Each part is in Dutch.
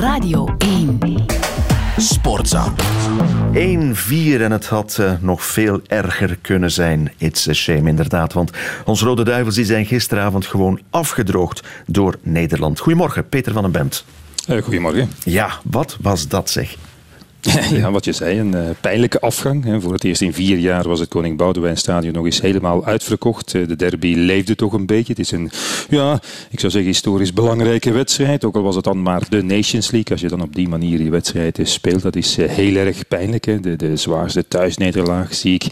Radio 1. Sportza. 1-4 en het had uh, nog veel erger kunnen zijn. It's a shame, inderdaad. Want onze Rode Duivels die zijn gisteravond gewoon afgedroogd door Nederland. Goedemorgen, Peter van den Bemt. Uh, goedemorgen. Ja, wat was dat zeg? ja, wat je zei, een uh, pijnlijke afgang. Hè. Voor het eerst in vier jaar was het Koning Boudewijn Stadion nog eens helemaal uitverkocht. Uh, de derby leefde toch een beetje. Het is een, ja, ik zou zeggen, historisch belangrijke wedstrijd. Ook al was het dan maar de Nations League. Als je dan op die manier die wedstrijd speelt, dat is heel erg pijnlijk. Hè. De, de zwaarste thuisnederlaag zie ik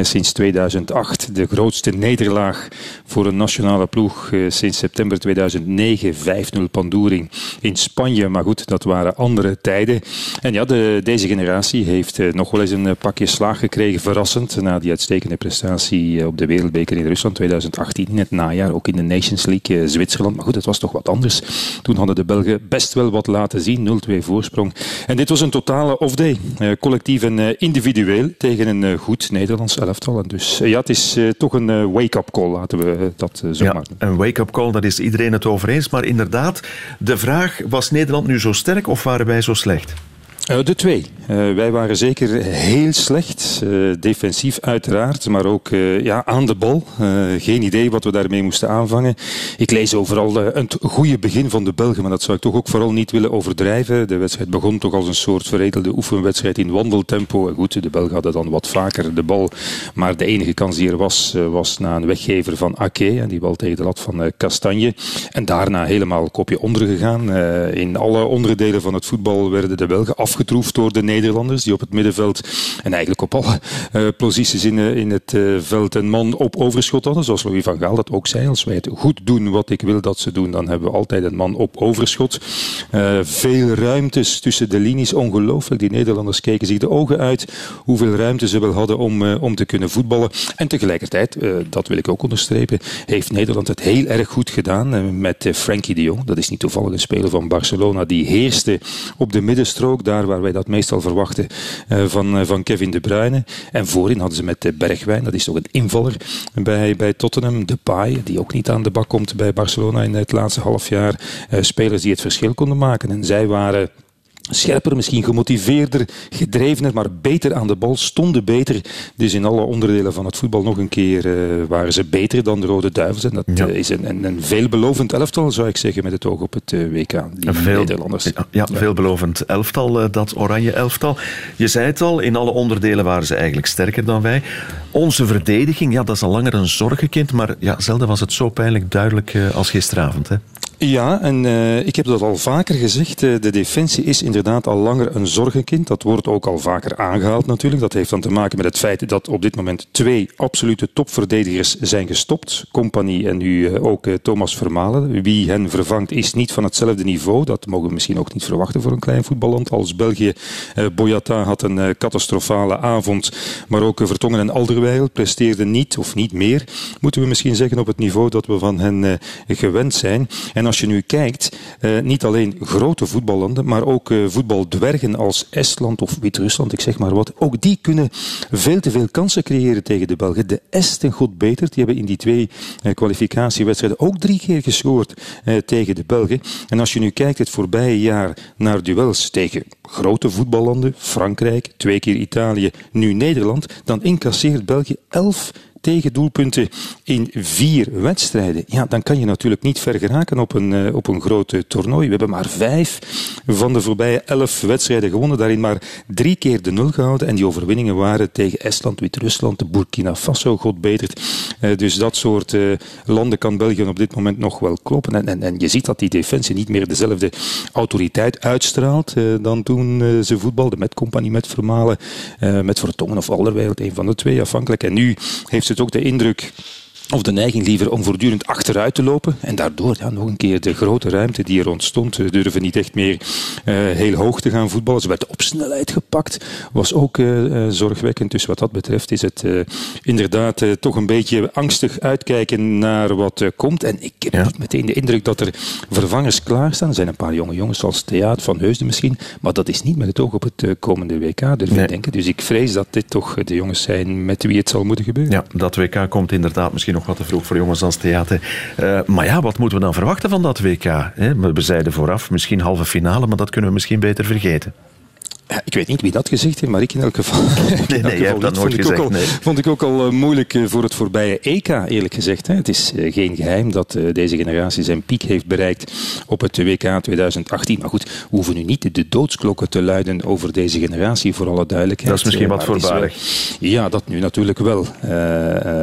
sinds 2008. De grootste nederlaag voor een nationale ploeg sinds september 2009. 5-0 Pandoering in Spanje. Maar goed, dat waren andere tijden. En ja, de deze generatie heeft eh, nog wel eens een eh, pakje slaag gekregen, verrassend, na die uitstekende prestatie eh, op de Wereldbeker in Rusland 2018, in het najaar, ook in de Nations League Zwitserland. Maar goed, het was toch wat anders. Toen hadden de Belgen best wel wat laten zien, 0-2 voorsprong. En dit was een totale off-day, collectief en individueel, tegen een goed Nederlands elftal. En dus ja, het is toch een wake-up call, laten we dat zo ja, Een wake-up call, daar is iedereen het over eens. Maar inderdaad, de vraag, was Nederland nu zo sterk of waren wij zo slecht? Uh, de twee. Uh, wij waren zeker heel slecht. Uh, defensief uiteraard, maar ook ja, aan de bal. geen idee wat we daarmee moesten aanvangen. Ik lees overal een goede begin van de Belgen, maar dat zou ik toch ook vooral niet willen overdrijven. De wedstrijd begon toch als een soort veredelde oefenwedstrijd in wandeltempo. Goed, de Belgen hadden dan wat vaker de bal. Maar de enige kans die er was, was na een weggever van Ake. En die bal tegen de lat van Kastanje. En daarna helemaal kopje onder gegaan. in alle onderdelen van het voetbal werden de Belgen afgetroefd door de Nederlanders, die op het middenveld en eigenlijk op alle uh, posities in, uh, in het uh, veld een man op overschot hadden. Zoals Louis van Gaal dat ook zei. Als wij het goed doen wat ik wil dat ze doen, dan hebben we altijd een man op overschot. veel ruimtes tussen de linies, ongelooflijk. Die Nederlanders keken zich de ogen uit hoeveel ruimte ze wel hadden om, om te kunnen voetballen. En tegelijkertijd, dat wil ik ook onderstrepen, heeft Nederland het heel erg goed gedaan met Frankie de Jong. Dat is niet toevallig een speler van Barcelona. Die heerste op de middenstrook, daar waar wij dat meestal verwachten uh, van, uh, van Kevin De Bruyne. En voorin hadden ze met Bergwijn, dat is toch een invaller bij, bij Tottenham. Depay, die ook niet aan de bak komt bij Barcelona in het laatste half jaar. Uh, spelers die het verschil konden maken. En zij waren scherper, misschien gemotiveerder, gedrevener, maar beter aan de bal, stonden beter. Dus in alle onderdelen van het voetbal nog een keer uh, waren ze beter dan de Rode Duivels. En dat ja. uh, is een, een, een, veelbelovend elftal, zou ik zeggen, met het oog op het uh, WK. Die veel, Nederlanders. Ja, ja, veelbelovend elftal, dat oranje elftal. Je zei het al, in alle onderdelen waren ze eigenlijk sterker dan wij. Onze verdediging, ja, dat is al langer een zorgenkind, maar ja, zelden was het zo pijnlijk duidelijk als gisteravond. Hè? Ja, en uh, ik heb dat al vaker gezegd. Uh, de defensie is inderdaad al langer een zorgenkind. Dat wordt ook al vaker aangehaald natuurlijk. Dat heeft dan te maken met het feit dat op dit moment twee absolute topverdedigers zijn gestopt. Compagnie en nu uh, ook Thomas Vermalen. Wie hen vervangt is niet van hetzelfde niveau. Dat mogen we misschien ook niet verwachten voor een klein voetballand als België. Boyata had een catastrofale avond. Maar ook Vertongen en Alderweireld presteerden niet of niet meer. Moeten we misschien zeggen op het niveau dat we van hen gewend zijn. En als je nu kijkt, uh, niet alleen grote voetballanden, maar ook uh, voetbaldwergen als Estland of Wit-Rusland, ik zeg maar wat, ook die kunnen veel te veel kansen creëren tegen de Belgen. De Esten goed beter, die hebben in die twee uh, kwalificatiewedstrijden ook drie keer gescoord tegen de Belgen. En als je nu kijkt het voorbije jaar naar duels tegen grote voetballanden, Frankrijk, twee keer Italië, nu Nederland, dan incasseert België elf tegendoelpunten in vier wedstrijden. Ja, dan kan je natuurlijk niet ver geraken op een, uh, op een groot toernooi. We hebben maar vijf van de voorbije elf wedstrijden gewonnen. Daarin maar drie keer de nul gehouden. En die overwinningen waren tegen Estland, Wit-Rusland, Burkina Faso, god betert. Uh, dus dat soort landen kan België op dit moment nog wel kloppen. En, en, en je ziet dat die defensie niet meer dezelfde autoriteit uitstraalt dan toen ze voetbalden met Compagnie, met Vermalen, met Vertongen of Alderweireld, een van de twee afhankelijk. En nu heeft ze het ook de indruk of de neiging liever om voortdurend achteruit te lopen. En daardoor ja, nog een keer de grote ruimte die er ontstond. Ze durven niet echt meer uh, heel hoog te gaan voetballen. Ze werden op snelheid gepakt. Was ook uh, zorgwekkend. Dus wat dat betreft is het uh, inderdaad toch een beetje angstig uitkijken naar wat komt. En ik heb ja. niet meteen de indruk dat er vervangers klaarstaan. Er zijn een paar jonge jongens zoals Theaat van Heusden misschien. Maar dat is niet met het oog op het komende WK, durf ik nee. denken. Dus ik vrees dat dit toch de jongens zijn met wie het zal moeten gebeuren. Ja, dat WK komt inderdaad misschien nog wat te vroeg voor jongens als theater. Uh, maar ja, wat moeten we dan verwachten van dat WK? Hè? We zeiden vooraf, misschien halve finale, maar dat kunnen we misschien beter vergeten. Ik weet niet wie dat gezegd heeft, maar ik in elk geval. Nee, nee, je hebt dat nooit gezegd. Al, nee. Vond ik ook al uh, moeilijk uh, voor het voorbije EK, eerlijk gezegd. Het is uh, geen geheim dat deze generatie zijn piek heeft bereikt op het WK 2018. Maar goed, we hoeven nu niet de doodsklokken te luiden over deze generatie, voor alle duidelijkheid. Dat is misschien wat voorbarig. Ja, dat nu natuurlijk wel.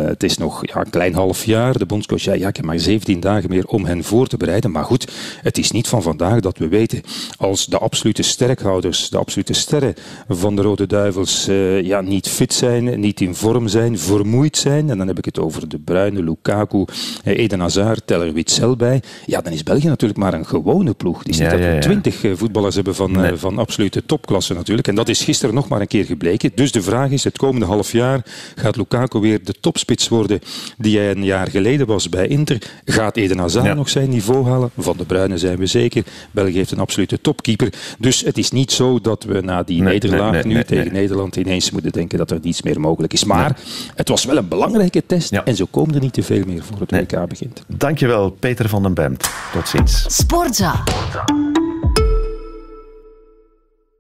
het is nog ja, een klein half jaar. De bondscoach ja, ja, ik heb maar 17 dagen meer om hen voor te bereiden. Maar goed, het is niet van vandaag dat we weten als de absolute sterkhouders, de absolute sterren van de Rode Duivels uh, ja, niet fit zijn, niet in vorm zijn, vermoeid zijn. En dan heb ik het over de Bruyne, Lukaku, eh, Eden Hazard, Teller Witzel bij. Ja, dan is België natuurlijk maar een gewone ploeg. Het is niet dat we twintig ja, voetballers hebben van, nee. van absolute topklasse natuurlijk. En dat is gisteren nog maar een keer gebleken. Dus de vraag is, het komende half jaar gaat Lukaku weer de topspits worden die hij een jaar geleden was bij Inter. Gaat Eden Hazard nog zijn niveau halen? Van de Bruyne zijn we zeker. België heeft een absolute topkeeper. Dus het is niet zo dat we na die nee, nederlaag nee, nee, nu tegen Nederland ineens moeten denken dat er niets meer mogelijk is. Maar het was wel een belangrijke test ja. en zo komen er niet te veel meer voor het WK begint. Dankjewel, Peter van den Bemt. Tot ziens. Sportza.